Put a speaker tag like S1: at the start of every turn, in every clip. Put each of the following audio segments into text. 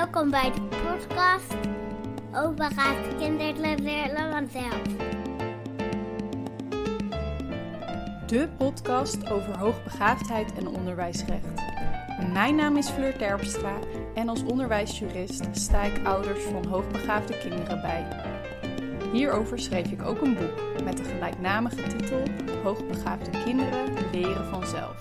S1: Welkom bij de podcast gaat kinderen leren vanzelf.
S2: De podcast over hoogbegaafdheid en onderwijsrecht. Mijn naam is Fleur Terpstra en als onderwijsjurist sta ik ouders van hoogbegaafde kinderen bij. Hierover schreef ik ook een boek met de gelijknamige titel Hoogbegaafde kinderen leren vanzelf.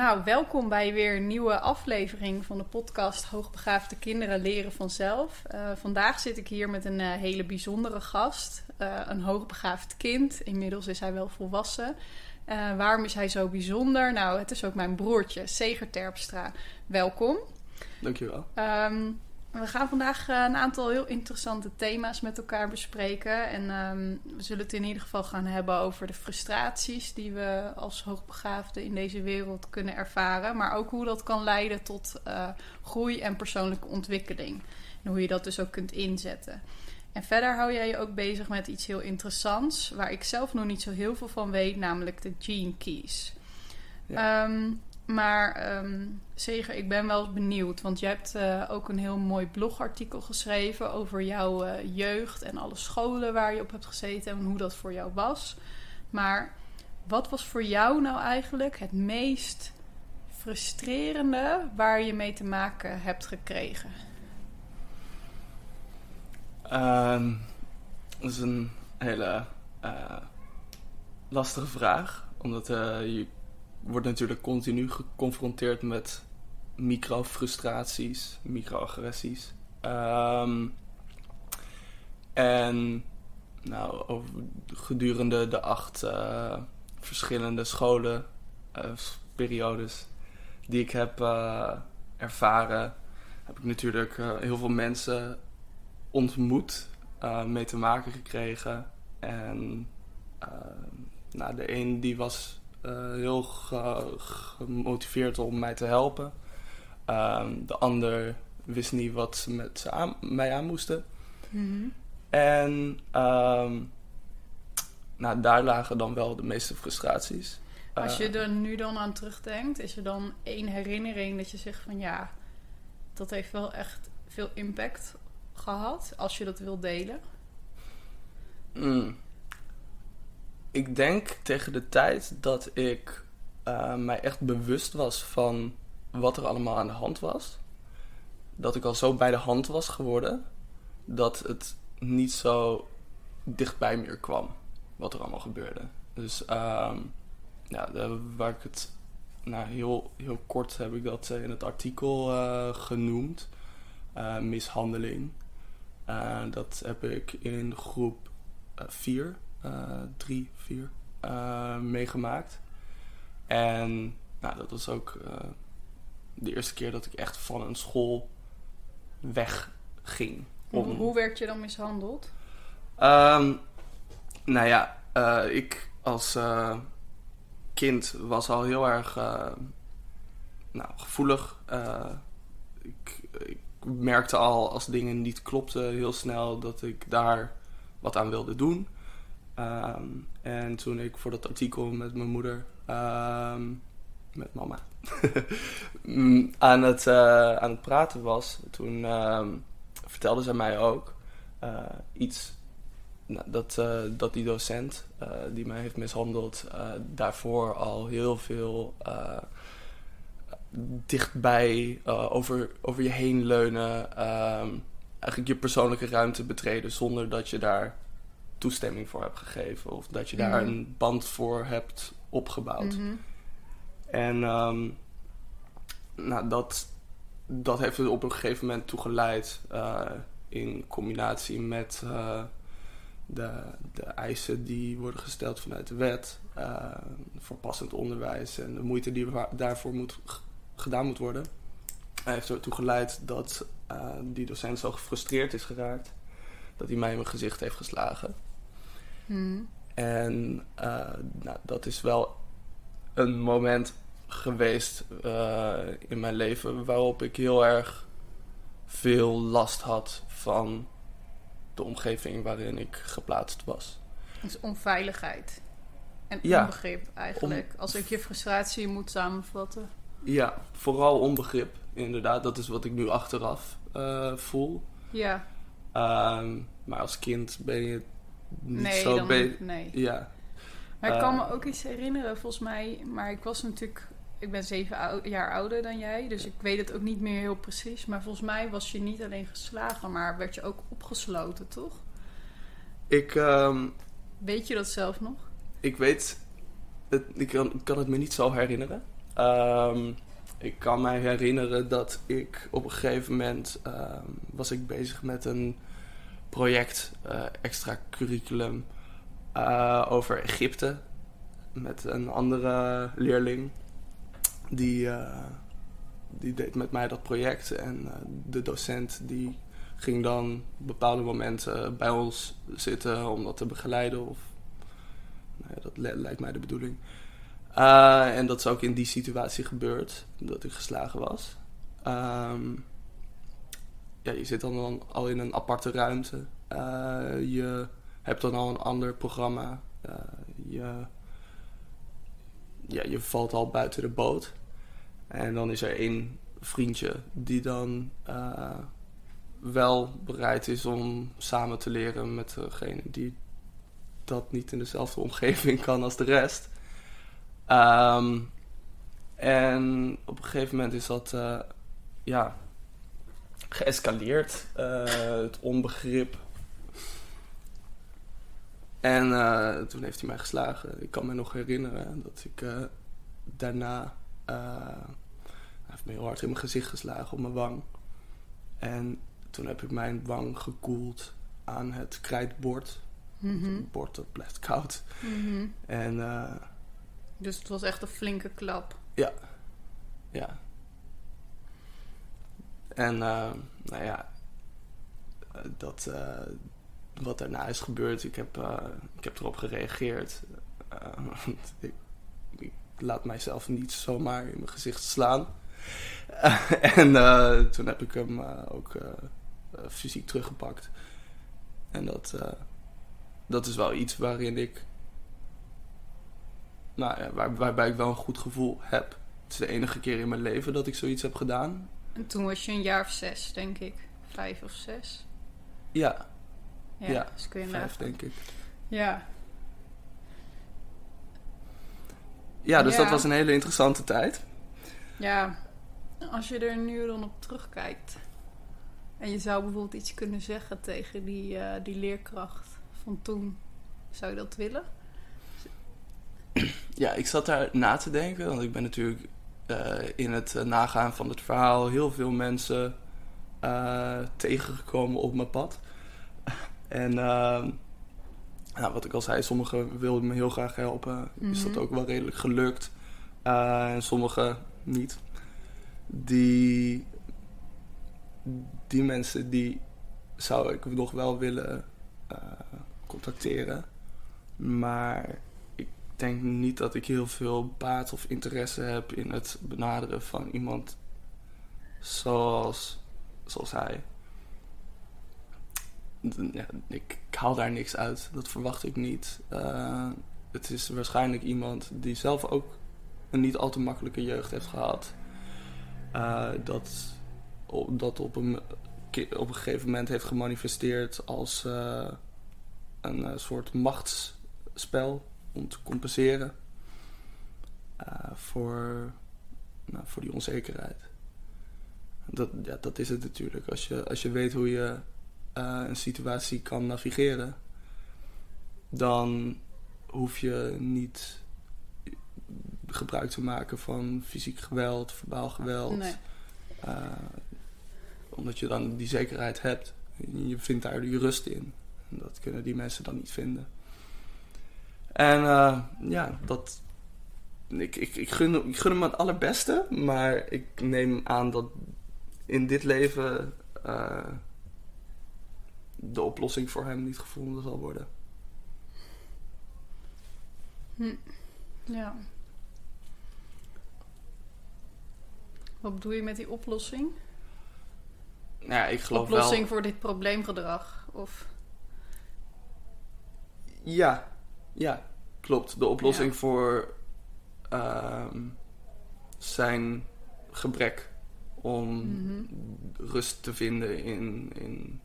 S2: Nou, welkom bij weer een nieuwe aflevering van de podcast Hoogbegaafde Kinderen Leren Vanzelf. Uh, vandaag zit ik hier met een uh, hele bijzondere gast, uh, een hoogbegaafd kind. Inmiddels is hij wel volwassen. waarom is hij zo bijzonder? Nou, het is ook mijn broertje, Seger Terpstra. Welkom.
S3: Dankjewel.
S2: Um, we gaan vandaag eh, een aantal heel interessante thema's met elkaar bespreken. En um, we zullen het in ieder geval gaan hebben over de frustraties die we als hoogbegaafden in deze wereld kunnen ervaren. Maar ook hoe dat kan leiden tot uh, groei en persoonlijke ontwikkeling. En hoe je dat dus ook kunt inzetten. En verder hou jij je ook bezig met iets heel interessants, waar ik zelf nog niet zo heel veel van weet, namelijk de Gene Keys. Ja. Um, maar um, Zeger, ik ben wel benieuwd. Want je hebt uh, ook een heel mooi blogartikel geschreven over jouw uh, jeugd en alle scholen waar je op hebt gezeten en hoe dat voor jou was. Maar wat was voor jou nou eigenlijk het meest frustrerende waar je mee te maken hebt gekregen?
S3: Um, dat is een hele uh, lastige vraag. Omdat je wordt natuurlijk continu geconfronteerd met micro-frustraties, micro-agressies. Um, en nou, over, gedurende de acht uh, verschillende scholen, uh, periodes die ik heb uh, ervaren, heb ik natuurlijk heel veel mensen ontmoet, mee te maken gekregen. En nou, de een die was heel gemotiveerd om mij te helpen. Um, de ander wist niet wat ze met ze aan, mij aan moesten. Mm-hmm. En um, nou, daar lagen dan wel de meeste frustraties.
S2: Als je er nu dan aan terugdenkt, is er dan één herinnering dat je zegt van ja, dat heeft wel echt veel impact gehad, als je dat wilt delen?
S3: Mm ik denk tegen de tijd dat ik uh, mij echt bewust was van wat er allemaal aan de hand was. Dat ik al zo bij de hand was geworden. Dat het niet zo dichtbij meer kwam. Wat er allemaal gebeurde. Dus uh, ja, waar ik het... Nou, heel, heel kort heb ik dat in het artikel uh, genoemd. Mishandeling. dat heb ik in groep 4 uh, drie, vier uh, meegemaakt. En nou, dat was ook uh, de eerste keer dat ik echt van een school wegging.
S2: Om... Hoe, hoe werd je dan mishandeld?
S3: Um, nou ja, ik als kind was al heel erg nou, gevoelig. Ik, ik merkte al als dingen niet klopten heel snel dat ik daar wat aan wilde doen. Um, en toen ik voor dat artikel met mijn moeder, um, met mama, mm, aan, het, uh, aan het praten was, toen um, vertelde ze mij ook uh, iets. Nou, dat, uh, dat die docent die mij heeft mishandeld, daarvoor al heel veel dichtbij over, over je heen leunen. eigenlijk je persoonlijke ruimte betreden zonder dat je daar toestemming voor hebt gegeven. Of dat je daar mhm. een band voor hebt opgebouwd. Mhm. En um, nou, dat, dat heeft er op een gegeven moment toe geleid. Uh, in combinatie met uh, de, de eisen die worden gesteld vanuit de wet. Uh, voor passend onderwijs en de moeite die daarvoor moet, gedaan moet worden. heeft ertoe geleid dat die docent zo gefrustreerd is geraakt. Dat hij mij in mijn gezicht heeft geslagen. Hmm. En uh, nou, dat is wel een moment geweest eh, in mijn leven waarop ik heel erg veel last had van de omgeving waarin ik geplaatst was.
S2: Dus onveiligheid. En
S3: Ja.
S2: onbegrip eigenlijk. Als ik je frustratie moet samenvatten.
S3: Ja, vooral onbegrip, inderdaad. Dat is wat ik nu achteraf eh, voel.
S2: Ja,
S3: Ehm, maar als kind ben je niet
S2: nee,
S3: zo
S2: dan, nee.
S3: Ja,
S2: Maar ik kan
S3: Eh.
S2: me ook iets herinneren, volgens mij. Maar ik was natuurlijk... Ik ben zeven ou- jaar ouder dan jij. Dus ik weet het ook niet meer heel precies. Maar volgens mij was je niet alleen geslagen, maar werd je ook opgesloten, toch?
S3: ik, ehm,
S2: Weet je dat zelf nog?
S3: ik weet, het, ik, kan, ik kan het me niet zo herinneren. Ehm, ik kan mij herinneren dat ik op een gegeven moment ehm, was ik bezig met een project, eh, extra curriculum, eh, over Egypte. Met een andere leerling. Die, eh, die deed met mij dat project. En de docent die ging dan op bepaalde momenten bij ons zitten om dat te begeleiden. Of, nou ja, dat li- lijkt mij de bedoeling. En dat is ook in die situatie gebeurd, dat ik geslagen was. Ehm, ja, je zit dan, al in een aparte ruimte. Eh, je hebt dan al een ander programma. Eh, je, ja, je valt al buiten de boot. En dan is er één vriendje die dan eh, wel bereid is om samen te leren met degene die dat niet in dezelfde omgeving kan als de rest. Ehm, en op een gegeven moment is dat ja, geëscaleerd. eh, het onbegrip. En eh, toen heeft hij mij geslagen. Ik kan me nog herinneren dat ik eh, daarna. hij heeft me heel hard in mijn gezicht geslagen, op mijn wang. En toen heb ik mijn wang gekoeld aan het krijtbord.
S2: Mhm.
S3: Het bord dat blijft koud.
S2: Mhm.
S3: En
S2: Dus het was echt een flinke klap.
S3: ja. En eh, nou ja, dat, eh, wat daarna is gebeurd, ik heb, eh, ik heb erop gereageerd. Ik, ik laat mijzelf niet zomaar in mijn gezicht slaan. en toen heb ik hem ook fysiek teruggepakt. En dat, dat is wel iets waarin ik. Nou waar, waarbij ik wel een goed gevoel heb. Het is de enige keer in mijn leven dat ik zoiets heb gedaan.
S2: En toen was je een jaar of zes, denk ik. Vijf of zes.
S3: Ja,
S2: Ja,
S3: Ja,
S2: dus kun je
S3: vijf
S2: nagaan.
S3: denk ik.
S2: Ja,
S3: Ja, dus
S2: Ja.
S3: dat was een hele interessante tijd.
S2: ja. Als je er nu dan op terugkijkt. En je zou bijvoorbeeld iets kunnen zeggen tegen die, eh, die leerkracht van toen. Zou je dat willen?
S3: Ja, ik zat daar na te denken, want ik ben natuurlijk in het eh, nagaan van het verhaal heel veel mensen eh, tegengekomen op mijn pad. en ehm, nou, wat ik al zei, sommigen wilden me heel graag helpen. Is dat
S2: Mhm.
S3: ook wel redelijk gelukt. Eh, en sommigen niet. Die, die mensen die zou ik nog wel willen eh, contacteren. Maar denk niet dat ik heel veel baat of interesse heb in het benaderen van iemand zoals, zoals hij. Ja, ik, haal daar niks uit. Dat verwacht ik niet. Eh, het is waarschijnlijk iemand die zelf ook een niet al te makkelijke jeugd heeft gehad. Eh, dat, dat op, een, op een gegeven moment heeft gemanifesteerd als eh, een soort machtsspel om te compenseren eh, voor, nou, voor die onzekerheid. Dat, ja, dat is het natuurlijk. Als je, als je weet hoe je eh, een situatie kan navigeren, dan hoef je niet gebruik te maken van fysiek geweld, verbaal geweld.
S2: Nee.
S3: Eh, omdat je dan die zekerheid hebt. Je vindt daar die rust in. En dat kunnen die mensen dan niet vinden. En eh, ja, dat. Ik, ik, ik, gun, ik gun hem het allerbeste. Maar ik neem aan dat in dit leven. eh, de oplossing voor hem niet gevonden zal worden.
S2: Hm. Ja. Wat bedoel je met die oplossing?
S3: Nou ja, ik geloof
S2: oplossing
S3: wel...
S2: voor dit probleemgedrag? Of...
S3: Ja, ja, klopt. De oplossing
S2: Ja.
S3: voor ehm, zijn gebrek om
S2: Mhm.
S3: rust te vinden in, in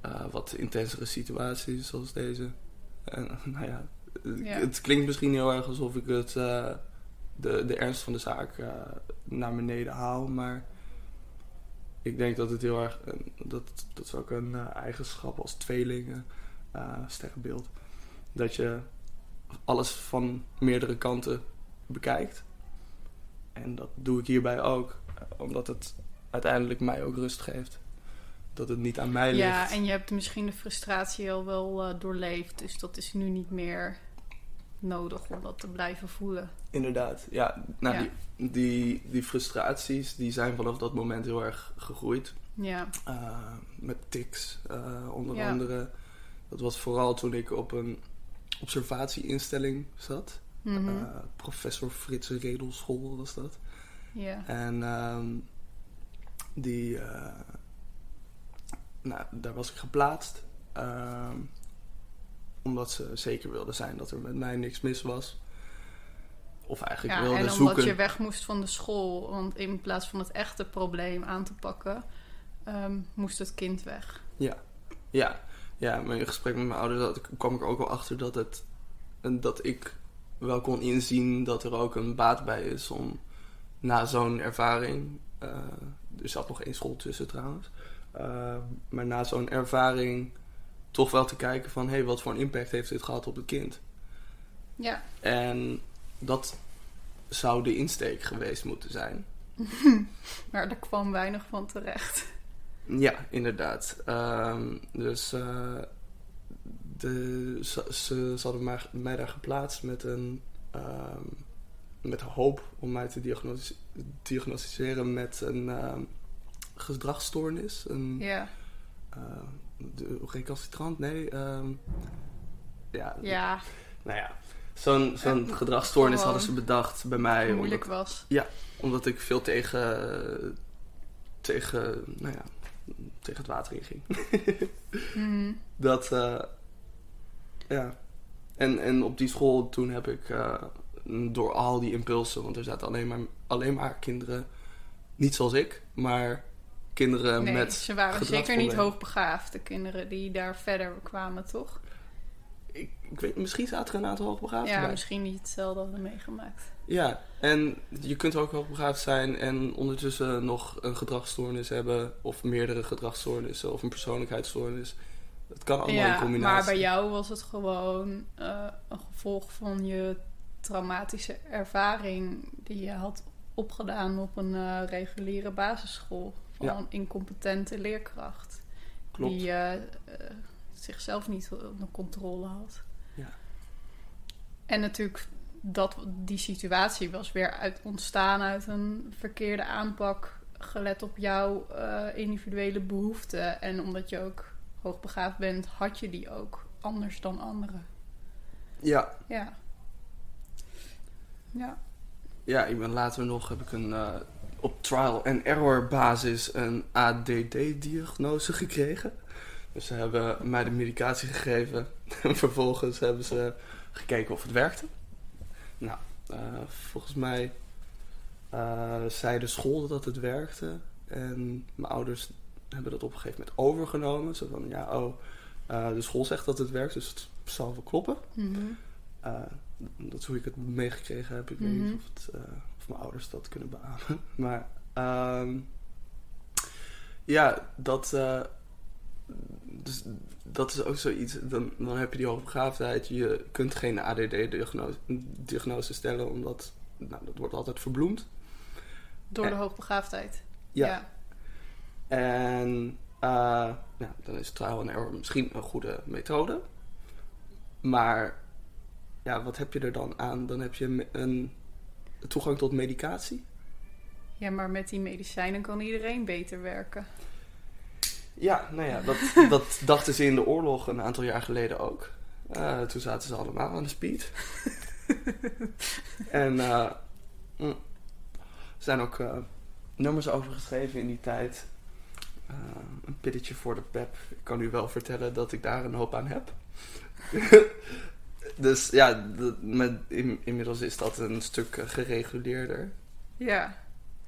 S3: eh, wat intensere situaties zoals deze. En, nou ja, het-
S2: Ja.
S3: het klinkt misschien heel erg alsof ik het, eh, de, de ernst van de zaak eh, naar beneden haal, maar ik denk dat het heel erg, dat, dat is ook een eigenschap als tweelingen, sterrenbeeld, dat je alles van meerdere kanten bekijkt. En dat doe ik hierbij ook, eh, omdat het uiteindelijk mij ook rust geeft. Dat het niet aan mij ligt.
S2: Ja, en je hebt misschien de frustratie al wel eh, doorleefd. Dus dat is nu niet meer nodig om dat te blijven voelen.
S3: Inderdaad, ja. Nou,
S2: Ja.
S3: Die, die, die frustraties die zijn vanaf dat moment heel erg gegroeid.
S2: Ja,
S3: Eh, met tics, onder
S2: Ja.
S3: andere. Dat was vooral toen ik op een observatieinstelling zat.
S2: Mhm.
S3: Eh, professor Frits Redelschool was dat.
S2: ja.
S3: En ehm, die, eh, nou, daar was ik geplaatst. ehm, omdat ze zeker wilden zijn dat er met mij niks mis was. Of eigenlijk
S2: ja
S3: wilden
S2: en omdat
S3: zoeken.
S2: je weg moest van de school, want in plaats van het echte probleem aan te pakken, ehm, moest het kind weg.
S3: Ja, ja, ja. In gesprek met mijn ouders dat, kwam ik ook wel achter dat, het, dat ik wel kon inzien dat er ook een baat bij is om na zo'n ervaring. eh, er zat nog één school tussen trouwens. eh, maar na zo'n ervaring toch wel te kijken van... hé, hey, wat voor een impact heeft dit gehad op het kind?
S2: Ja,
S3: En dat zou de insteek geweest moeten zijn.
S2: maar er kwam weinig van terecht.
S3: Ja, inderdaad. Ehm, dus eh, de, ze, ze, ze hadden mij, mij daar geplaatst met een ehm, met hoop om mij te diagnosticeren met een ehm, gedragsstoornis. Een
S2: Ja,
S3: eh, de, recalcitrant, nee. ja,
S2: ja
S3: nou ja. Zo'n zo'n
S2: Ja,
S3: gedragsstoornis hadden ze bedacht bij mij.
S2: moeilijk
S3: Omdat,
S2: was.
S3: omdat ik veel tegen, tegen, nou ja, tegen het water inging.
S2: Mhm.
S3: Dat, eh, ja. En, en op die school toen heb ik eh, door al die impulsen, want er zaten alleen maar, alleen maar kinderen, niet zoals ik, maar kinderen
S2: Nee,
S3: met.
S2: ze waren zeker niet
S3: gedragsproblemen.
S2: hoogbegaafd, de kinderen die daar verder kwamen, toch?
S3: Ik, ik weet, misschien zaten er een aantal hoogbegaafden
S2: Ja,
S3: bij.
S2: misschien niet hetzelfde hadden meegemaakt.
S3: Ja, en je kunt ook hoogbegaafd zijn en ondertussen nog een gedragsstoornis hebben, of meerdere gedragsstoornissen, of een persoonlijkheidsstoornis. Het kan allemaal in
S2: Ja,
S3: combinatie.
S2: maar bij jou was het gewoon eh, een gevolg van je traumatische ervaring die je had opgedaan op een eh, reguliere basisschool. Van
S3: Ja.
S2: een incompetente leerkracht.
S3: Klopt.
S2: Die eh, zichzelf niet onder controle had.
S3: Ja.
S2: En natuurlijk, dat, die situatie was weer uit, ontstaan uit een verkeerde aanpak. Gelet op jouw eh, individuele behoeften. En omdat je ook hoogbegaafd bent, had je die ook anders dan anderen.
S3: Ja,
S2: Ja. Ja.
S3: Ja, ik ben later nog heb ik een eh, op trial and error basis een ADD-diagnose gekregen. Dus ze hebben mij de medicatie gegeven en vervolgens hebben ze gekeken of het werkte. Nou, eh, volgens mij eh, zei de school dat het werkte en mijn ouders hebben dat op een gegeven moment overgenomen. Zo van, ja, oh, eh, de school zegt dat het werkt, dus het zal wel kloppen.
S2: Mhm.
S3: Dat is hoe ik het meegekregen heb. Ik weet
S2: Mhm.
S3: niet of, het, of mijn ouders dat kunnen beamen. Maar ehm, ja, dat, dus, dat is ook zoiets. Dan, dan heb je die hoogbegaafdheid. Je kunt geen ADD-diagnose diagnose stellen, omdat nou, dat wordt altijd verbloemd.
S2: Door de hoogbegaafdheid.
S3: Ja. En eh, ja, dan is trial and error misschien een goede methode. Maar ja, wat heb je er dan aan? Dan heb je een toegang tot medicatie.
S2: Ja, maar met die medicijnen kan iedereen beter werken.
S3: Ja, nou ja, dat, dat dachten ze in de oorlog een aantal jaar geleden ook. Eh, toen zaten ze allemaal aan de speed. en eh, mm. zijn ook eh, nummers over geschreven in die tijd. Een pilletje voor de pep. Ik kan u wel vertellen dat ik daar een hoop aan heb. dus ja, met, in- inmiddels is dat een stuk gereguleerder.
S2: Ja.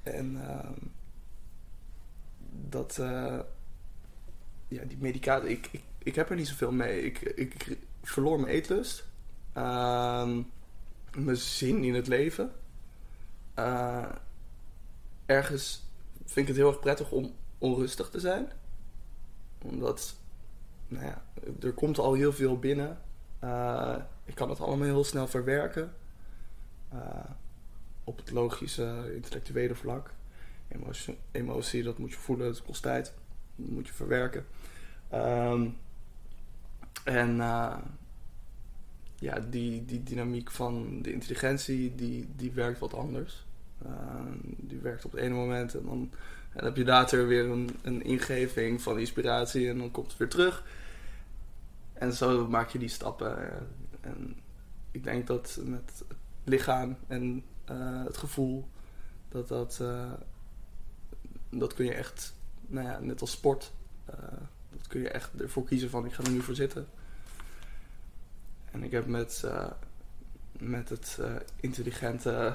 S3: En ehm, dat, eh, ja, die medicatie, ik, ik, ik heb er niet zoveel mee. Ik, ik verloor mijn eetlust, Ehm, mijn zin in het leven. Eh, ergens vind ik het heel erg prettig om onrustig te zijn. Omdat, nou ja, er komt al heel veel binnen. Eh, ik kan het allemaal heel snel verwerken. Eh, op het logische, intellectuele vlak. Emotie, emotie, dat moet je voelen, dat kost tijd. Dat moet je verwerken. Ehm, en eh, ja, die, die dynamiek van de intelligentie, die, die werkt wat anders. Ehm, die werkt op het ene moment en dan, en dan heb je later weer een, een ingeving van inspiratie en dan komt het weer terug. En zo maak je die stappen. En ik denk dat met het lichaam en eh, het gevoel, dat dat, eh, dat kun je echt, nou ja, net als sport, kun je echt ervoor kiezen van ik ga er nu voor zitten. En ik heb met, eh, met het eh, intelligente,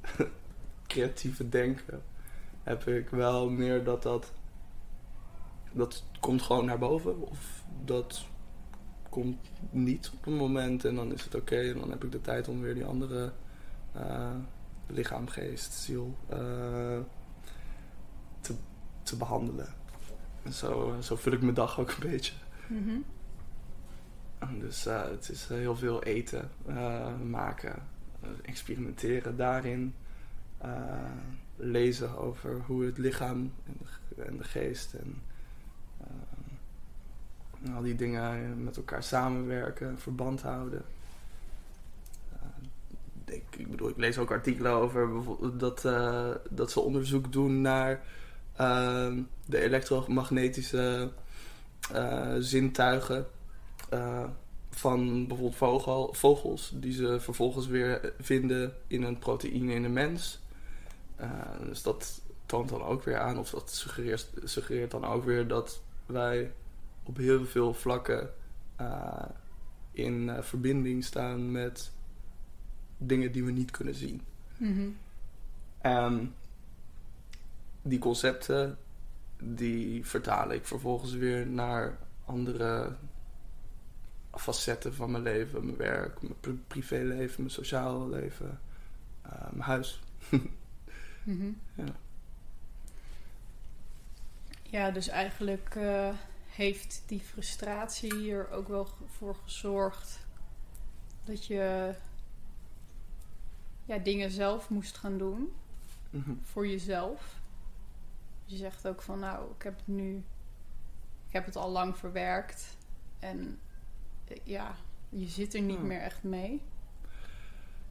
S3: creatieve denken, heb ik wel meer dat dat, dat komt gewoon naar boven of dat komt niet op een moment en dan is het oké en dan heb ik de tijd om weer die andere eh, lichaam, geest, ziel te, te behandelen. Zo, zo vul ik mijn dag ook een beetje.
S2: Mhm.
S3: Dus eh, het is eh, heel veel eten, eh, maken, experimenteren daarin. lezen over hoe het lichaam en de, ge- en de geest en, en al die dingen met elkaar samenwerken, verband houden. Ik, ik bedoel, ik lees ook artikelen over dat, dat ze onderzoek doen naar de elektromagnetische eh, zintuigen eh, van bijvoorbeeld vogel, vogels, die ze vervolgens weer vinden in een proteïne in een mens. Eh, dus dat toont dan ook weer aan, of dat suggereert, suggereert dan ook weer dat wij op heel veel vlakken in verbinding staan met dingen die we niet kunnen zien. En die concepten, die vertaal ik vervolgens weer naar andere facetten van mijn leven. Mijn werk, mijn pri- privéleven, mijn sociaal leven, eh, mijn huis.
S2: Mhm.
S3: Ja.
S2: Ja, dus eigenlijk eh, heeft die frustratie hier ook wel voor gezorgd dat je ja, dingen zelf moest gaan doen
S3: Mhm.
S2: voor jezelf. Je zegt ook van nou, ik heb het nu, ik heb het al lang verwerkt en eh, ja, je zit er niet
S3: Hmm.
S2: meer echt mee.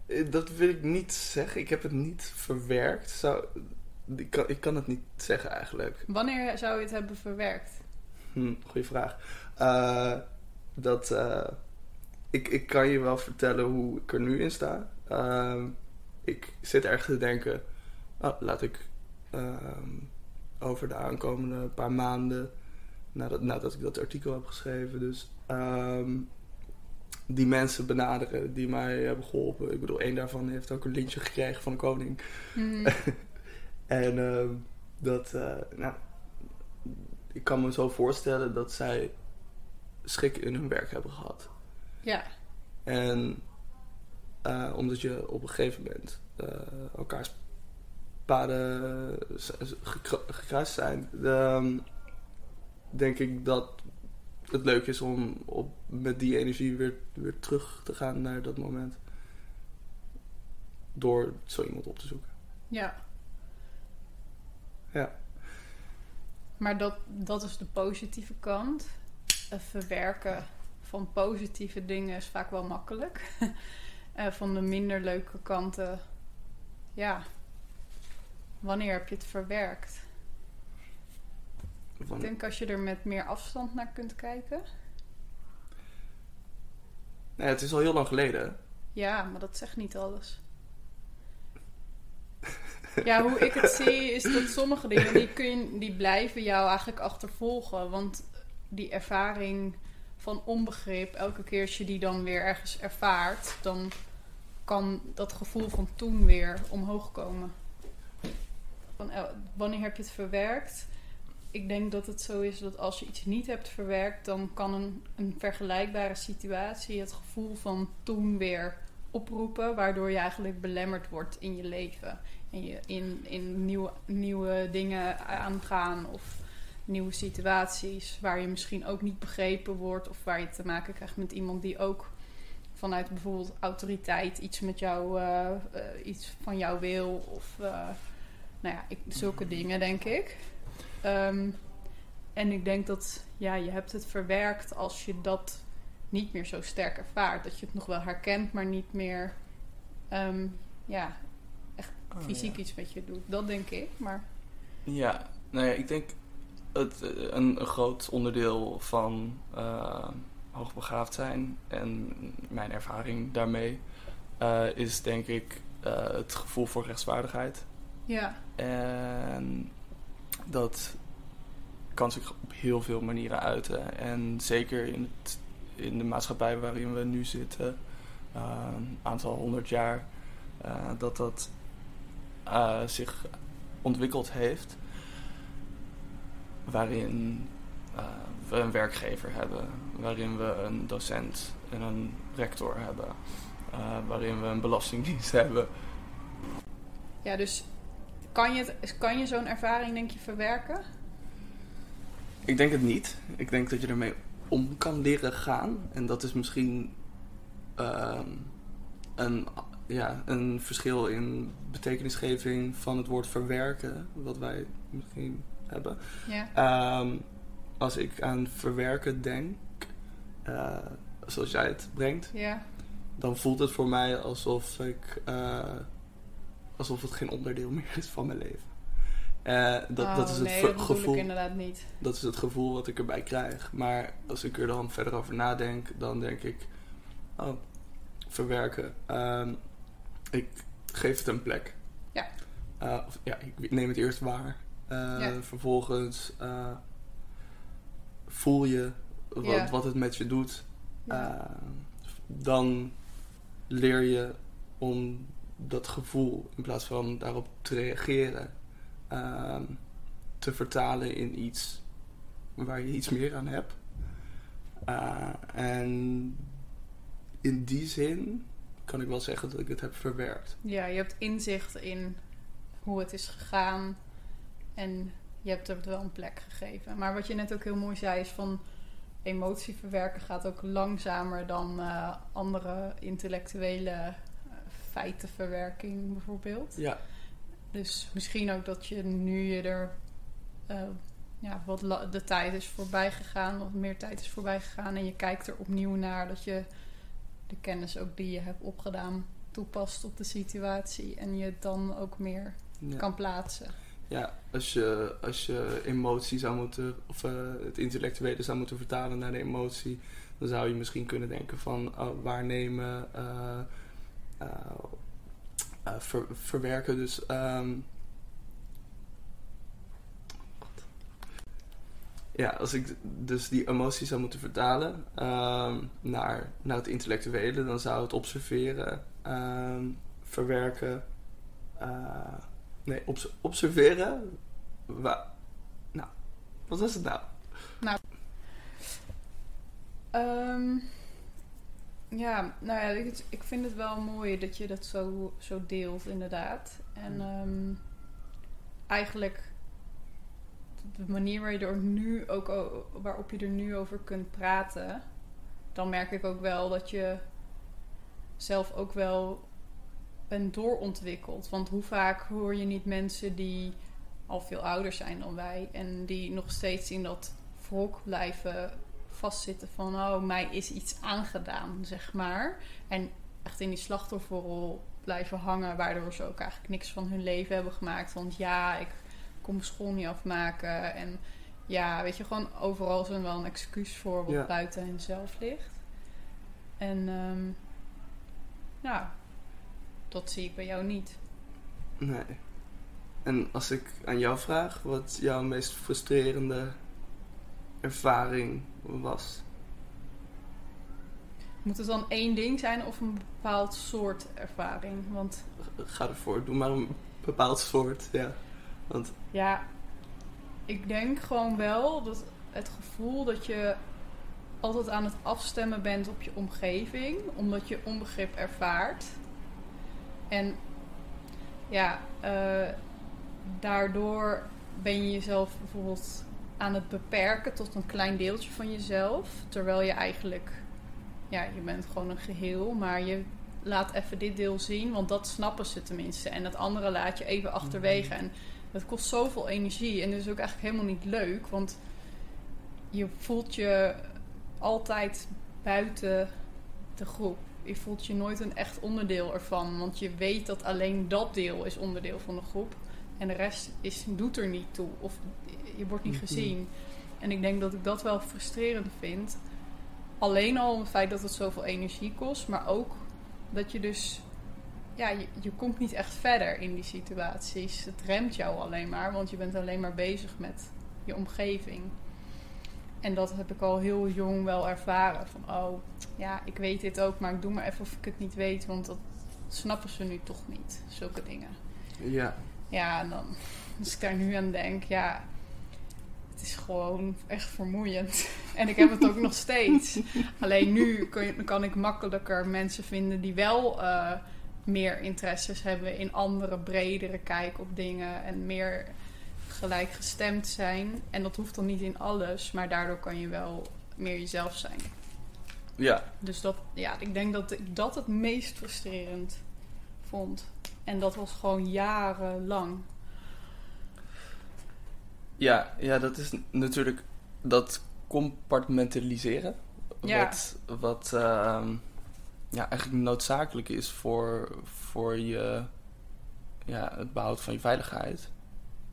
S3: Eh, Dat wil ik niet zeggen. Ik heb het niet verwerkt. Zou, ik, kan, ik kan het niet zeggen eigenlijk.
S2: Wanneer zou je het hebben verwerkt?
S3: Hm, goeie vraag. Eh, dat, ik, ik kan je wel vertellen hoe ik er nu in sta. Ehm, ik zit ergens te denken, oh, laat ik ehm, over de aankomende paar maanden, nadat, nadat ik dat artikel heb geschreven, dus ehm, die mensen benaderen die mij hebben geholpen. Ik bedoel, één daarvan heeft ook een lintje gekregen van de koning.
S2: Mhm.
S3: En ehm, dat, eh, nou, ik kan me zo voorstellen dat zij schik in hun werk hebben gehad.
S2: ja,
S3: En eh, omdat je op een gegeven moment eh, elkaars paden gekru- gekruist zijn, ehm, denk ik dat het leuk is om op, met die energie weer, weer terug te gaan naar dat moment. Door zo iemand op te zoeken.
S2: ja.
S3: Ja.
S2: Maar dat, dat is de positieve kant. Verwerken van positieve dingen is vaak wel makkelijk. Eh, van de minder leuke kanten, ja. Wanneer heb je het verwerkt? Ik denk als je er met meer afstand naar kunt kijken.
S3: Nee, het is al heel lang geleden.
S2: Ja, maar dat zegt niet alles. Ja, hoe ik het zie is dat sommige dingen die, kun je, die blijven jou eigenlijk achtervolgen. Want die ervaring van onbegrip, elke keer als je die dan weer ergens ervaart, dan kan dat gevoel van toen weer omhoog komen. Eh, wanneer heb je het verwerkt? Ik denk dat het zo is dat als je iets niet hebt verwerkt, dan kan een, een vergelijkbare situatie het gevoel van toen weer oproepen, waardoor je eigenlijk belemmerd wordt in je leven. En je in, in nieuwe, nieuwe dingen aangaan of nieuwe situaties waar je misschien ook niet begrepen wordt of waar je te maken krijgt met iemand die ook vanuit bijvoorbeeld autoriteit iets met jou, eh, eh, iets van jou wil of nou ja, ik, zulke dingen denk ik. Ehm, en ik denk dat ja, je hebt het verwerkt als je dat niet meer zo sterk ervaart. Dat je het nog wel herkent, maar niet meer um, ja, echt
S3: Oh,
S2: fysiek
S3: ja.
S2: iets met je doet. Dat denk ik, maar
S3: Ja, nou ja, ik denk het, eh, een, een groot onderdeel van eh, hoogbegaafd zijn en mijn ervaring daarmee eh, is denk ik het gevoel voor rechtswaardigheid.
S2: Ja,
S3: En dat kan zich op heel veel manieren uiten. En zeker in, het, in de maatschappij waarin we nu zitten, een aantal honderd jaar, eh, dat dat eh, zich ontwikkeld heeft. Waarin eh, we een werkgever hebben, waarin we een docent en een rector hebben, waarin we een belastingdienst hebben.
S2: ja dus kan je, het- kan je zo'n ervaring denk je verwerken?
S3: Ik denk het niet. Ik denk dat je ermee om kan leren gaan. En dat is misschien ehm, een, ja, een verschil in betekenisgeving van het woord verwerken, wat wij misschien hebben.
S2: Ja,
S3: Ehm, als ik aan verwerken denk, eh, zoals jij het brengt,
S2: ja,
S3: dan voelt het voor mij alsof ik eh, alsof het geen onderdeel meer is van mijn leven. Eh, dat,
S2: Oh,
S3: dat is het
S2: nee, dat
S3: gevoel.
S2: ik inderdaad niet.
S3: Dat is het gevoel wat ik erbij krijg. Maar als ik er dan verder over nadenk, dan denk ik, oh, verwerken. Ehm, ik geef het een plek.
S2: Ja.
S3: Eh, of, ja, ik neem het eerst waar. Eh,
S2: Ja.
S3: Vervolgens voel je wat,
S2: Ja.
S3: wat het met je doet.
S2: Ja.
S3: Dan leer je om dat gevoel, in plaats van daarop te reageren, ehm, te vertalen in iets waar je iets meer aan hebt. Eh, en in die zin kan ik wel zeggen dat ik het heb verwerkt.
S2: Ja, je hebt inzicht in hoe het is gegaan en je hebt er wel een plek gegeven. Maar wat je net ook heel mooi zei is van emotie verwerken gaat ook langzamer dan eh, andere intellectuele feitenverwerking bijvoorbeeld.
S3: Ja,
S2: Dus misschien ook dat je nu je er eh, ja, wat de tijd is voorbij gegaan, wat meer tijd is voorbij gegaan en je kijkt er opnieuw naar dat je de kennis ook die je hebt opgedaan toepast op de situatie en je het dan ook meer
S3: ja.
S2: kan plaatsen.
S3: ja als, je, als je emotie zou moeten, of eh, het intellectuele zou moeten vertalen naar de emotie, dan zou je misschien kunnen denken van oh, waarnemen, eh, ver- verwerken. Dus ehm, ja, als ik dus die emotie zou moeten vertalen ehm, naar, naar het intellectuele, dan zou het observeren, ehm, verwerken. eh, nee, obs- observeren. Wa- nou, wat was het nou?
S2: Ehm, ja, nou ja, ik, ik vind het wel mooi dat je dat zo, zo deelt, inderdaad. En ehm, eigenlijk de manier waar je er nu ook waarop je er nu over kunt praten, dan merk ik ook wel dat je zelf ook wel bent doorontwikkeld. Want hoe vaak hoor je niet mensen die al veel ouder zijn dan wij en die nog steeds in dat wrok blijven vastzitten van oh, mij is iets aangedaan, zeg maar. En echt in die slachtofferrol blijven hangen, waardoor ze ook eigenlijk niks van hun leven hebben gemaakt. Want ja, ik kon mijn school niet afmaken. En ja, weet je, gewoon overal is er wel een excuus voor wat
S3: Ja.
S2: buiten henzelf ligt. En ehm nou, dat zie ik bij jou niet.
S3: Nee. En als ik aan jou vraag wat jouw meest frustrerende ervaring was?
S2: Moet het dan één ding zijn of een bepaald soort ervaring? Want
S3: Ga ervoor, doe maar een bepaald soort, ja. Want
S2: ja, ik denk gewoon wel dat het gevoel dat je altijd aan het afstemmen bent op je omgeving, omdat je onbegrip ervaart. En ja, eh, daardoor ben je jezelf bijvoorbeeld aan het beperken tot een klein deeltje van jezelf. Terwijl je eigenlijk, ja, je bent gewoon een geheel, maar je laat even dit deel zien, want dat snappen ze tenminste. En het andere laat je even achterwege. En dat kost zoveel energie en dat is ook eigenlijk helemaal niet leuk, want je voelt je altijd buiten de groep. Je voelt je nooit een echt onderdeel ervan, want je weet dat alleen dat deel is onderdeel van de groep. En de rest is, doet er niet toe. Of je wordt niet
S3: Mhm.
S2: gezien. En ik denk dat ik dat wel frustrerend vind. Alleen al om het feit dat het zoveel energie kost. Maar ook dat je dus... Ja, je, je komt niet echt verder in die situaties. Het remt jou alleen maar. Want je bent alleen maar bezig met je omgeving. En dat heb ik al heel jong wel ervaren. Van, oh, ja, ik weet dit ook. Maar ik doe maar even of ik het niet weet. Want dat snappen ze nu toch niet. Zulke dingen.
S3: ja,
S2: Ja, en dan, als ik daar nu aan denk, ja, het is gewoon echt vermoeiend. En ik heb het ook nog steeds. Alleen nu kun kan ik makkelijker mensen vinden die wel eh, meer interesses hebben in andere, bredere kijk op dingen en meer gelijkgestemd zijn. En dat hoeft dan niet in alles, maar daardoor kan je wel meer jezelf zijn.
S3: ja,
S2: Dus dat, ja, ik denk dat ik dat het meest frustrerend vond. En dat was gewoon jarenlang.
S3: ja, ja, dat is natuurlijk dat compartmentaliseren.
S2: Ja.
S3: Wat, wat ehm, ja, eigenlijk noodzakelijk is voor, voor je, ja, het behoud van je veiligheid.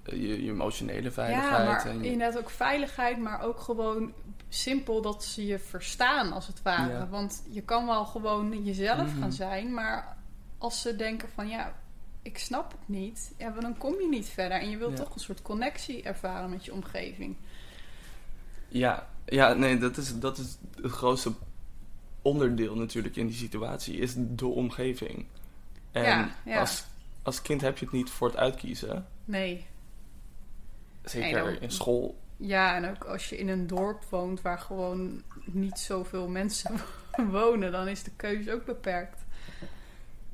S3: Eh, Je, je emotionele veiligheid.
S2: Ja, maar
S3: en je-
S2: inderdaad ook veiligheid, maar ook gewoon simpel dat ze je verstaan als het ware.
S3: Ja.
S2: Want je kan wel gewoon jezelf
S3: Mhm.
S2: gaan zijn, maar als ze denken van ja, ik snap het niet, ja, dan kom je niet verder. En je wilt
S3: Ja.
S2: toch een soort connectie ervaren met je omgeving.
S3: Ja, ja nee, dat is, dat is het grootste onderdeel natuurlijk in die situatie, is de omgeving. En
S2: Ja, ja.
S3: Als, als kind heb je het niet voor het uitkiezen.
S2: Nee.
S3: Zeker
S2: Nee, dan-
S3: in school.
S2: Ja, en ook als je in een dorp woont waar gewoon niet zoveel mensen wonen, dan is de keuze ook beperkt.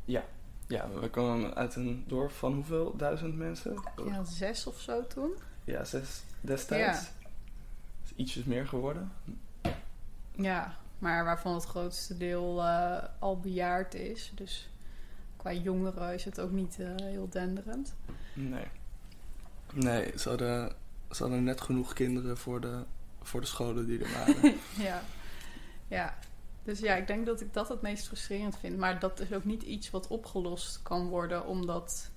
S3: Ja, we komen uit een dorp van hoeveel duizend mensen?
S2: Ja, zes of zo toen.
S3: Ja, zes destijds.
S2: Ja.
S3: Is ietsjes meer geworden.
S2: Ja, maar waarvan het grootste deel eh, al bejaard is. Dus qua jongeren is het ook niet eh, heel denderend.
S3: Nee. Nee, ze hadden, ze hadden net genoeg kinderen voor de, voor de scholen die er waren.
S2: ja. ja. Dus ja, ik denk dat ik dat het meest frustrerend vind. Maar dat is ook niet iets wat opgelost kan worden, omdat...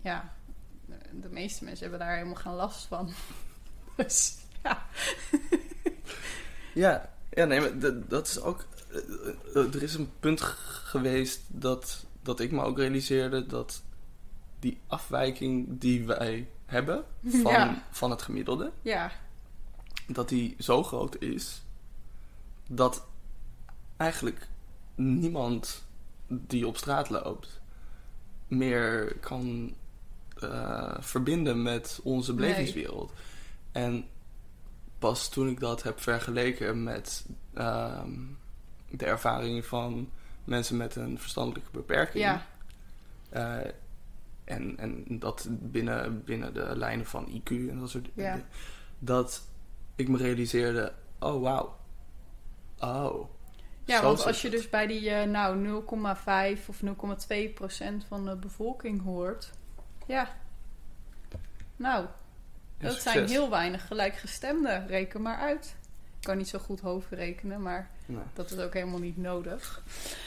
S2: Ja, de meeste mensen hebben daar helemaal geen last van. Dus ja.
S3: Ja, ja nee, maar dat, dat is ook. eh, er is een punt geweest dat, dat ik me ook realiseerde dat die afwijking die wij hebben van,
S2: Ja.
S3: van het gemiddelde,
S2: Ja,
S3: dat die zo groot is dat eigenlijk niemand die op straat loopt meer kan eh, verbinden met onze belevingswereld. En pas toen ik dat heb vergeleken met ehm, de ervaringen van mensen met een verstandelijke beperking.
S2: ja,
S3: eh, en, en dat binnen, binnen de lijnen van IQ en dat soort
S2: Ja.
S3: dingen. Dat ik me realiseerde, oh wauw. Oh.
S2: Ja,
S3: zo
S2: want als je
S3: het.
S2: dus bij die eh, nou 0,5 of 0,2 procent van de bevolking hoort, ja, nou, dat zijn heel weinig gelijkgestemden. Reken maar uit. Ik kan niet zo goed hoofdrekenen, maar
S3: Nee,
S2: dat is ook helemaal niet nodig.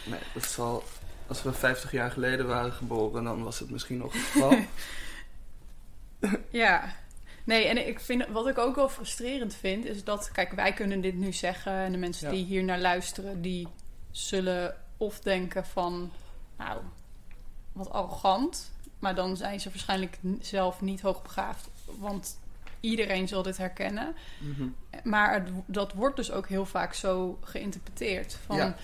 S3: nee, dat zal... Als we 50 jaar geleden waren geboren, dan was het misschien nog het geval.
S2: Ja. Nee, en ik vind, wat ik ook wel frustrerend vind, is dat, kijk, wij kunnen dit nu zeggen en de mensen
S3: Ja.
S2: die hier naar luisteren, die zullen of denken van, nou, wat arrogant. Maar dan zijn ze waarschijnlijk zelf niet hoogbegaafd. Want iedereen zal dit herkennen.
S3: Mhm.
S2: Maar het, dat wordt dus ook heel vaak zo geïnterpreteerd. Van
S3: Ja.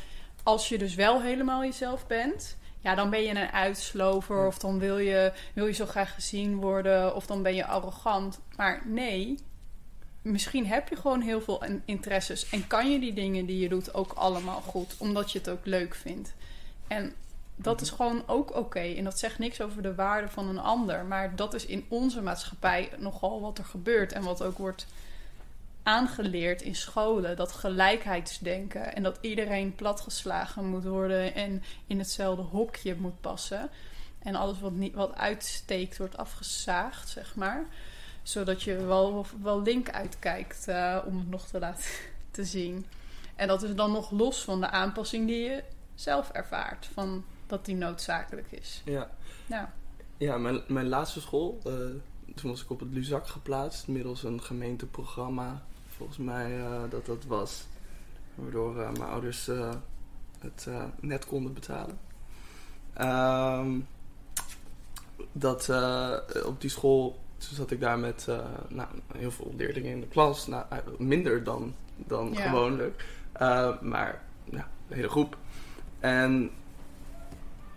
S2: als je dus wel helemaal jezelf bent, ja, dan ben je een uitslover. Of dan wil je, wil je zo graag gezien worden. Of dan ben je arrogant. Maar nee, misschien heb je gewoon heel veel in- interesses. En kan je die dingen die je doet ook allemaal goed. Omdat je het ook leuk vindt. En dat
S3: Mhm.
S2: is gewoon ook oké. En dat zegt niks over de waarde van een ander. Maar dat is in onze maatschappij nogal wat er gebeurt. En wat ook wordt aangeleerd in scholen. Dat gelijkheidsdenken. En dat iedereen platgeslagen moet worden. En in hetzelfde hokje moet passen. En alles wat, niet, wat uitsteekt wordt afgezaagd, zeg maar. Zodat je wel, wel link uitkijkt eh, om het nog te laten te zien. En dat is dan nog los van de aanpassing die je zelf ervaart. Van dat die noodzakelijk is.
S3: Ja.
S2: Nou,
S3: Ja, mijn, mijn laatste school, eh, toen was ik op het Luzak geplaatst, middels een gemeenteprogramma. Volgens mij eh, dat dat was, waardoor eh, mijn ouders eh, het net konden betalen. Ehm, dat op die school, toen zat ik daar met nou, heel veel leerlingen in de klas, nou, minder dan, dan
S2: Ja.
S3: gewoonlijk, maar ja, de hele groep. En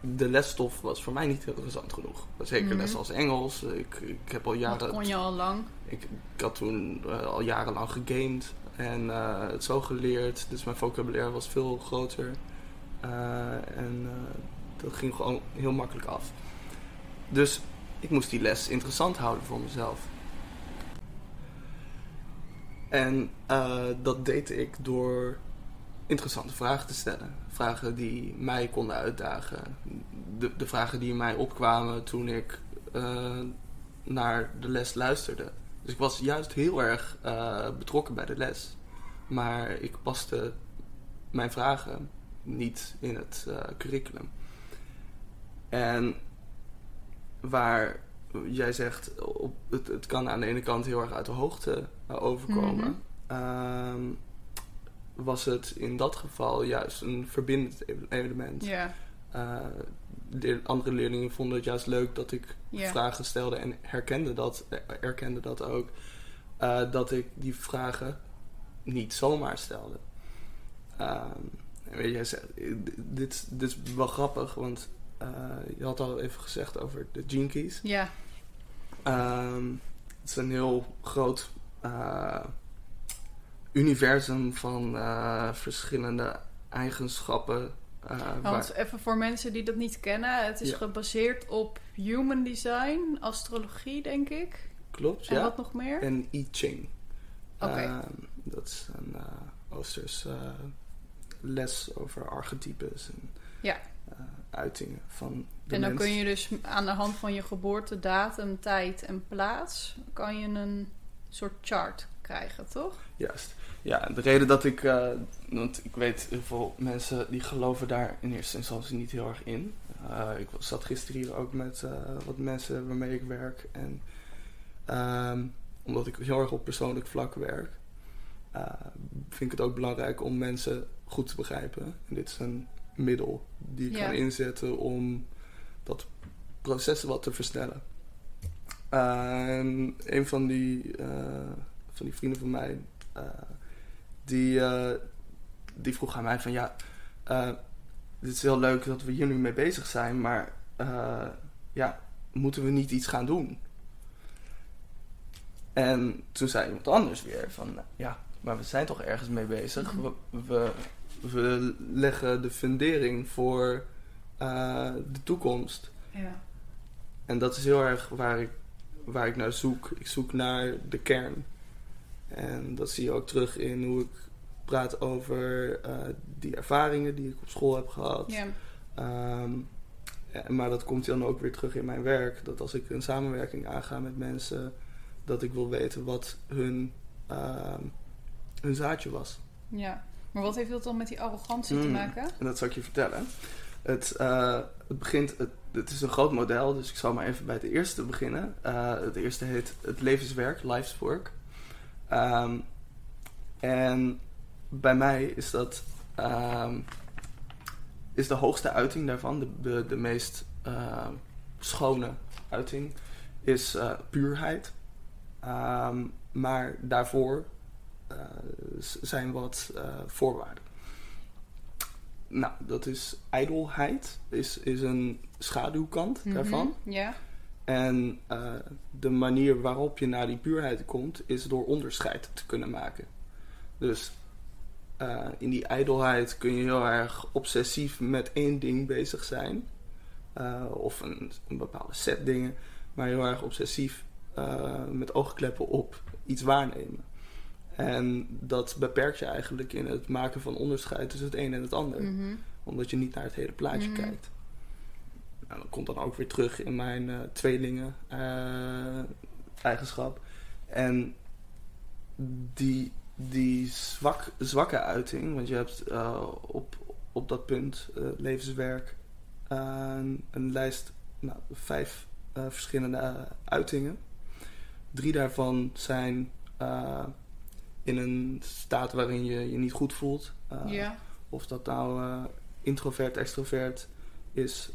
S3: de lesstof was voor mij niet heel interessant genoeg. Zeker
S2: Mhm.
S3: les als Engels. Ik, ik heb al
S2: dat
S3: jaren.
S2: kon je al lang.
S3: Ik, had toen eh, al jarenlang gegamed en eh, het zo geleerd. Dus mijn vocabulaire was veel groter. Eh, en dat ging gewoon heel makkelijk af. Dus ik moest die les interessant houden voor mezelf. En dat deed ik door interessante vragen te stellen. Vragen die mij konden uitdagen. De, de vragen die in mij opkwamen toen ik naar de les luisterde. Dus ik was juist heel erg eh, betrokken bij de les. Maar ik paste mijn vragen niet in het eh, curriculum. En waar jij zegt, op, het, het kan aan de ene kant heel erg uit de hoogte eh, overkomen.
S2: Mhm.
S3: Ehm, was het in dat geval juist een verbindend e- element.
S2: Ja,
S3: de andere leerlingen vonden het juist leuk dat ik vragen stelde en herkende dat, eh, erkende dat ook. eh, dat ik die vragen niet zomaar stelde. Ehm, weet je, dit, dit is wel grappig, want eh, je had al even gezegd over de keys.
S2: Ja,
S3: Ehm, het is een heel groot eh, universum van eh, verschillende eigenschappen. Eh,
S2: want
S3: waar-
S2: even voor mensen die dat niet kennen. Het is
S3: Ja.
S2: gebaseerd op human design, astrologie denk ik.
S3: klopt,
S2: En
S3: ja.
S2: wat nog meer?
S3: En I Ching.
S2: Oké.
S3: Ehm, dat is een uh, Oosters eh, les over archetypes en
S2: Ja.
S3: uitingen van de
S2: En dan
S3: mens.
S2: kun je dus aan de hand van je geboortedatum, tijd en plaats... kan je een soort chart krijgen, toch?
S3: Juist. Ja, de reden dat ik... eh, want ik weet heel veel mensen die geloven daar in eerste instantie niet heel erg in. Eh, ik zat gisteren hier ook met eh, wat mensen waarmee ik werk. En ehm, omdat ik heel erg op persoonlijk vlak werk... vind ik het ook belangrijk om mensen goed te begrijpen. En dit is een middel die ik
S2: Ja.
S3: kan inzetten om dat proces wat te versnellen. En een van die, van die vrienden van mij, die, eh, die vroeg aan mij van ja, eh, dit is heel leuk dat we hier nu mee bezig zijn, maar eh, ja, moeten we niet iets gaan doen? En toen zei iemand anders weer van ja, maar we zijn toch ergens mee bezig.
S2: Mhm.
S3: We, we, we leggen de fundering voor de toekomst.
S2: Ja.
S3: En dat is heel erg waar ik, waar ik naar zoek. Ik zoek naar de kern. En dat zie je ook terug in hoe ik praat over eh, die ervaringen die ik op school heb gehad. Ehm, maar dat komt dan ook weer terug in mijn werk. Dat als ik een samenwerking aanga met mensen, dat ik wil weten wat hun, ehm, hun zaadje was.
S2: ja. Maar wat heeft dat dan met die arrogantie te
S3: Mm.
S2: maken?
S3: En dat zal ik je vertellen. Het, eh, het begint, het, het is een groot model, dus ik zal maar even bij het eerste beginnen. Eh, het eerste heet het levenswerk, life's work. Ehm, en bij mij is dat ehm, is de hoogste uiting daarvan, de, de, de meest eh, schone uiting is eh, puurheid. Ehm, maar daarvoor eh, zijn wat eh, voorwaarden. Nou, dat is ijdelheid, is, is een schaduwkant
S2: Mhm.
S3: daarvan.
S2: Ja.
S3: En eh, de manier waarop je naar die puurheid komt, is door onderscheid te kunnen maken. Dus eh, in die ijdelheid kun je heel erg obsessief met één ding bezig zijn. Eh, of een, een bepaalde set dingen. Maar heel erg obsessief met oogkleppen op iets waarnemen. En dat beperkt je eigenlijk in het maken van onderscheid tussen het een en het ander
S2: Mhm.
S3: omdat je niet naar het hele plaatje
S2: Mhm.
S3: kijkt. Nou, dat komt dan ook weer terug in mijn eh, tweelingen eh, eigenschap. En die, die zwak, zwakke uiting, want je hebt eh, op, op dat punt, levenswerk, een, lijst, nou, vijf verschillende uitingen. Drie daarvan zijn in een staat waarin je je niet goed voelt.
S2: Ja.
S3: of dat nou introvert, extrovert is,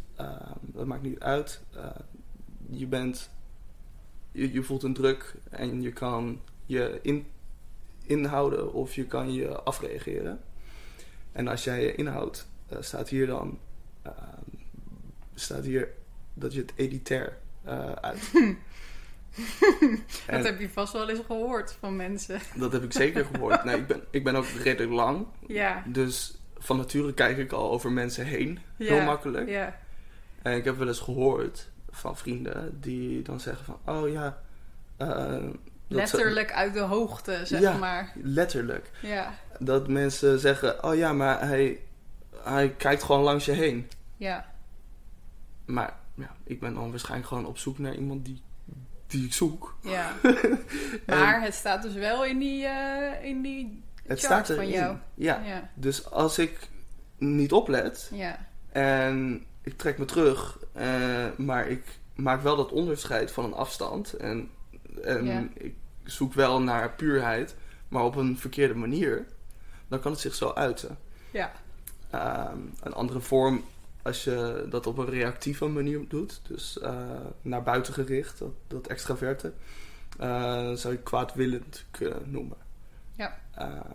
S3: dat maakt niet uit. Eh, je bent, je, je voelt een druk en je kan je in, inhouden of je kan je afreageren. En als jij je inhoudt, eh, staat hier dan, eh, staat hier dat je het editair eh uit.
S2: Dat heb je vast wel eens gehoord van mensen.
S3: dat heb ik zeker gehoord. Nee, ik, ben, ik ben ook redelijk lang.
S2: Ja.
S3: Dus van nature kijk ik al over mensen heen. Heel makkelijk.
S2: Ja.
S3: En ik heb wel eens gehoord van vrienden die dan zeggen van... Oh ja... eh,
S2: Letterlijk uit de hoogte, zeg
S3: Ja.
S2: maar.
S3: letterlijk.
S2: Ja.
S3: Dat mensen zeggen... Oh ja, maar hij, hij kijkt gewoon langs je heen.
S2: Ja.
S3: Maar ja, ik ben dan waarschijnlijk gewoon op zoek naar iemand die, die ik zoek.
S2: Ja. Maar het staat dus wel in die, eh, in die
S3: Het
S2: van jou.
S3: Ja.
S2: Ja.
S3: Dus als ik niet oplet...
S2: Ja.
S3: En ik trek me terug, eh, maar ik maak wel dat onderscheid van een afstand. En, ik zoek wel naar puurheid, maar op een verkeerde manier. Dan kan het zich zo uiten.
S2: Ja.
S3: Ehm, een andere vorm, als je dat op een reactieve manier doet, dus eh, naar buiten gericht, dat, dat extraverte, eh, zou je kwaadwillend kunnen noemen.
S2: Ja.
S3: Ehm,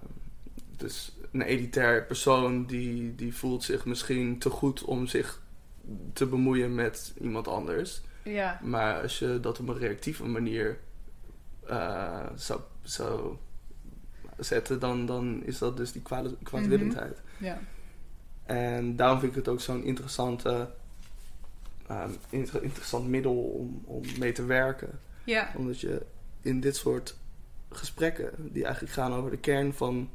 S3: dus een elitair persoon die, die voelt zich misschien te goed om zich te bemoeien met iemand anders.
S2: Ja.
S3: Maar als je dat op een reactieve manier eh, zou, zou zetten, dan, dan is dat dus die kwaad, kwaadwillendheid.
S2: Ja.
S3: En daarom vind ik het ook zo'n interessante, ehm, inter- interessant middel om, om mee te werken.
S2: Ja.
S3: Omdat je in dit soort gesprekken, die eigenlijk gaan over de kern van,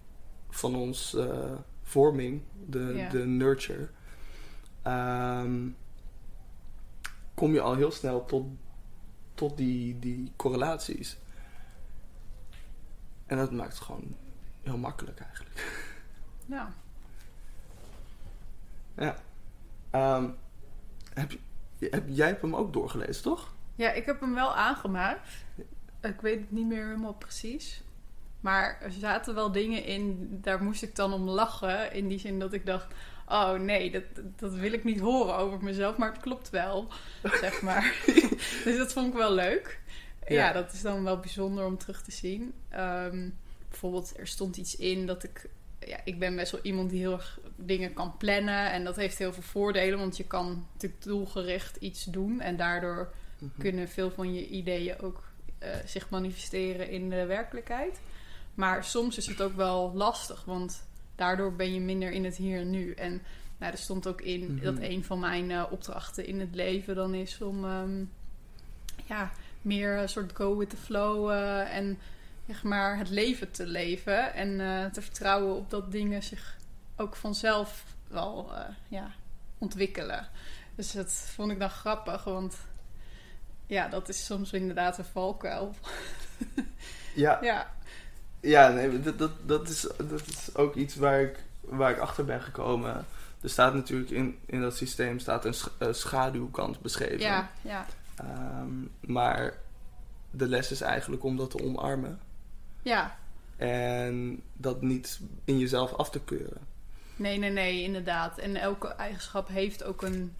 S3: van ons eh, vorming, de, de nurture, ehm, kom je al heel snel tot, tot die, die correlaties. En dat maakt het gewoon heel makkelijk eigenlijk.
S2: Ja.
S3: Ja. Ehm, heb, heb, jij hebt hem ook doorgelezen, toch?
S2: Ja, ik heb hem wel aangemaakt. Ik weet het niet meer helemaal precies. Maar er zaten wel dingen in, daar moest ik dan om lachen. In die zin dat ik dacht, oh nee, dat, dat wil ik niet horen over mezelf. Maar het klopt wel, zeg maar. dus dat vond ik wel leuk. Ja.
S3: Ja.
S2: dat is dan wel bijzonder om terug te zien. Ehm, bijvoorbeeld, er stond iets in dat ik... Ja, ik ben best wel iemand die heel erg dingen kan plannen. En dat heeft heel veel voordelen, want je kan natuurlijk doelgericht iets doen. En daardoor kunnen veel van je ideeën ook eh, zich manifesteren in de werkelijkheid. Maar soms is het ook wel lastig, want daardoor ben je minder in het hier en nu. En nou, er stond ook in
S3: Mhm.
S2: dat een van mijn eh, opdrachten in het leven dan is om ehm, ja, meer een soort go with the flow eh, en zeg maar het leven te leven. En eh, te vertrouwen op dat dingen zich ook vanzelf wel eh, ja, ontwikkelen. Dus dat vond ik dan grappig, want ja, dat is soms inderdaad een valkuil.
S3: Ja,
S2: Ja,
S3: ja nee, dat, dat, dat, is, dat is ook iets waar ik, waar ik achter ben gekomen. Er staat natuurlijk in, in dat systeem staat een sch- eh, schaduwkant beschreven.
S2: ja, ja.
S3: Ehm, maar de les is eigenlijk om dat te omarmen.
S2: Ja,
S3: En dat niet in jezelf af te keuren.
S2: nee, nee, nee, inderdaad. En elke eigenschap heeft ook een,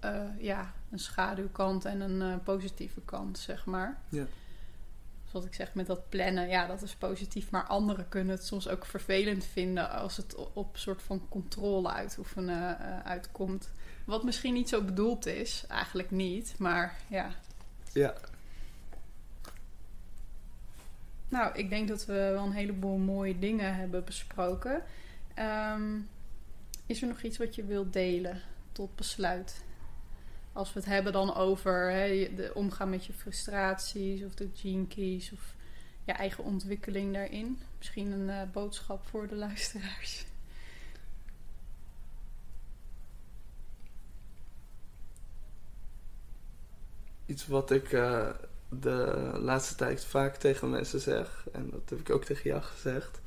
S2: eh, ja, een schaduwkant en een eh, positieve kant, zeg maar.
S3: Ja.
S2: Zoals ik zeg, met dat plannen, ja, dat is positief. Maar anderen kunnen het soms ook vervelend vinden als het op een soort van controle uitoefenen eh, uitkomt. Wat misschien niet zo bedoeld is, eigenlijk niet, maar ja.
S3: Ja.
S2: Nou, ik denk dat we wel een heleboel mooie dingen hebben besproken. Ehm, is er nog iets wat je wilt delen tot besluit? Als we het hebben dan over hè, de omgaan met je frustraties of de gene of je eigen ontwikkeling daarin. Misschien een eh, boodschap voor de luisteraars.
S3: Iets wat ik eh, de laatste tijd vaak tegen mensen zeg. En dat heb ik ook tegen jou gezegd.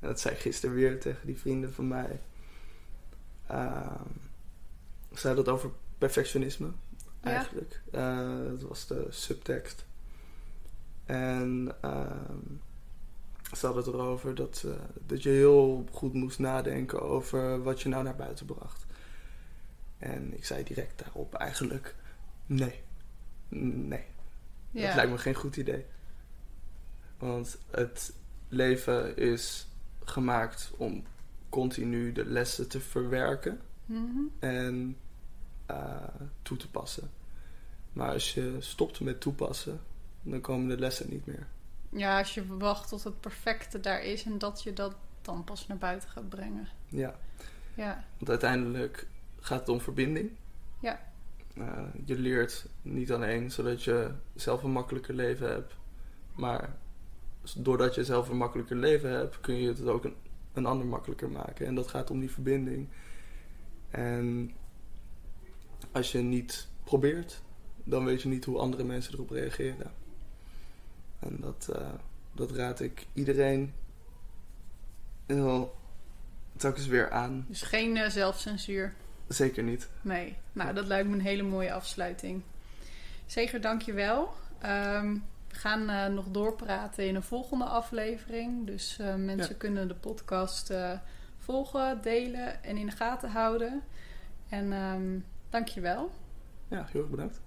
S3: En dat zei ik gisteren weer tegen die vrienden van mij. Ehm ik zei dat over perfectionisme,
S2: Ja.
S3: eigenlijk. Eh, dat was de subtekst. En ehm ze hadden het erover dat, eh, dat je heel goed moest nadenken over wat je nou naar buiten bracht. En ik zei direct daarop eigenlijk: nee. Nee, dat lijkt me geen goed idee. Want het leven is gemaakt om continu de lessen te verwerken
S2: Mhm.
S3: en eh, toe te passen. Maar als je stopt met toepassen, dan komen de lessen niet meer.
S2: Ja, als je wacht tot het perfecte daar is en dat je dat dan pas naar buiten gaat brengen.
S3: Ja,
S2: Ja,
S3: want uiteindelijk gaat het om verbinding.
S2: Ja.
S3: Eh, je leert niet alleen zodat je zelf een makkelijker leven hebt, maar doordat je zelf een makkelijker leven hebt, kun je het ook een, een ander makkelijker maken. En dat gaat om die verbinding. En als je niet probeert, dan weet je niet hoe andere mensen erop reageren. En dat, eh, dat raad ik iedereen heel telkens weer aan.
S2: dus geen eh, zelfcensuur.
S3: Zeker niet.
S2: Nee, nou dat lijkt me een hele mooie afsluiting. Zeker, dankjewel. Ehm we gaan eh, nog doorpraten in een volgende aflevering. Dus mensen
S3: Ja.
S2: kunnen de podcast volgen, delen en in de gaten houden. En ehm dankjewel.
S3: Ja, heel erg bedankt.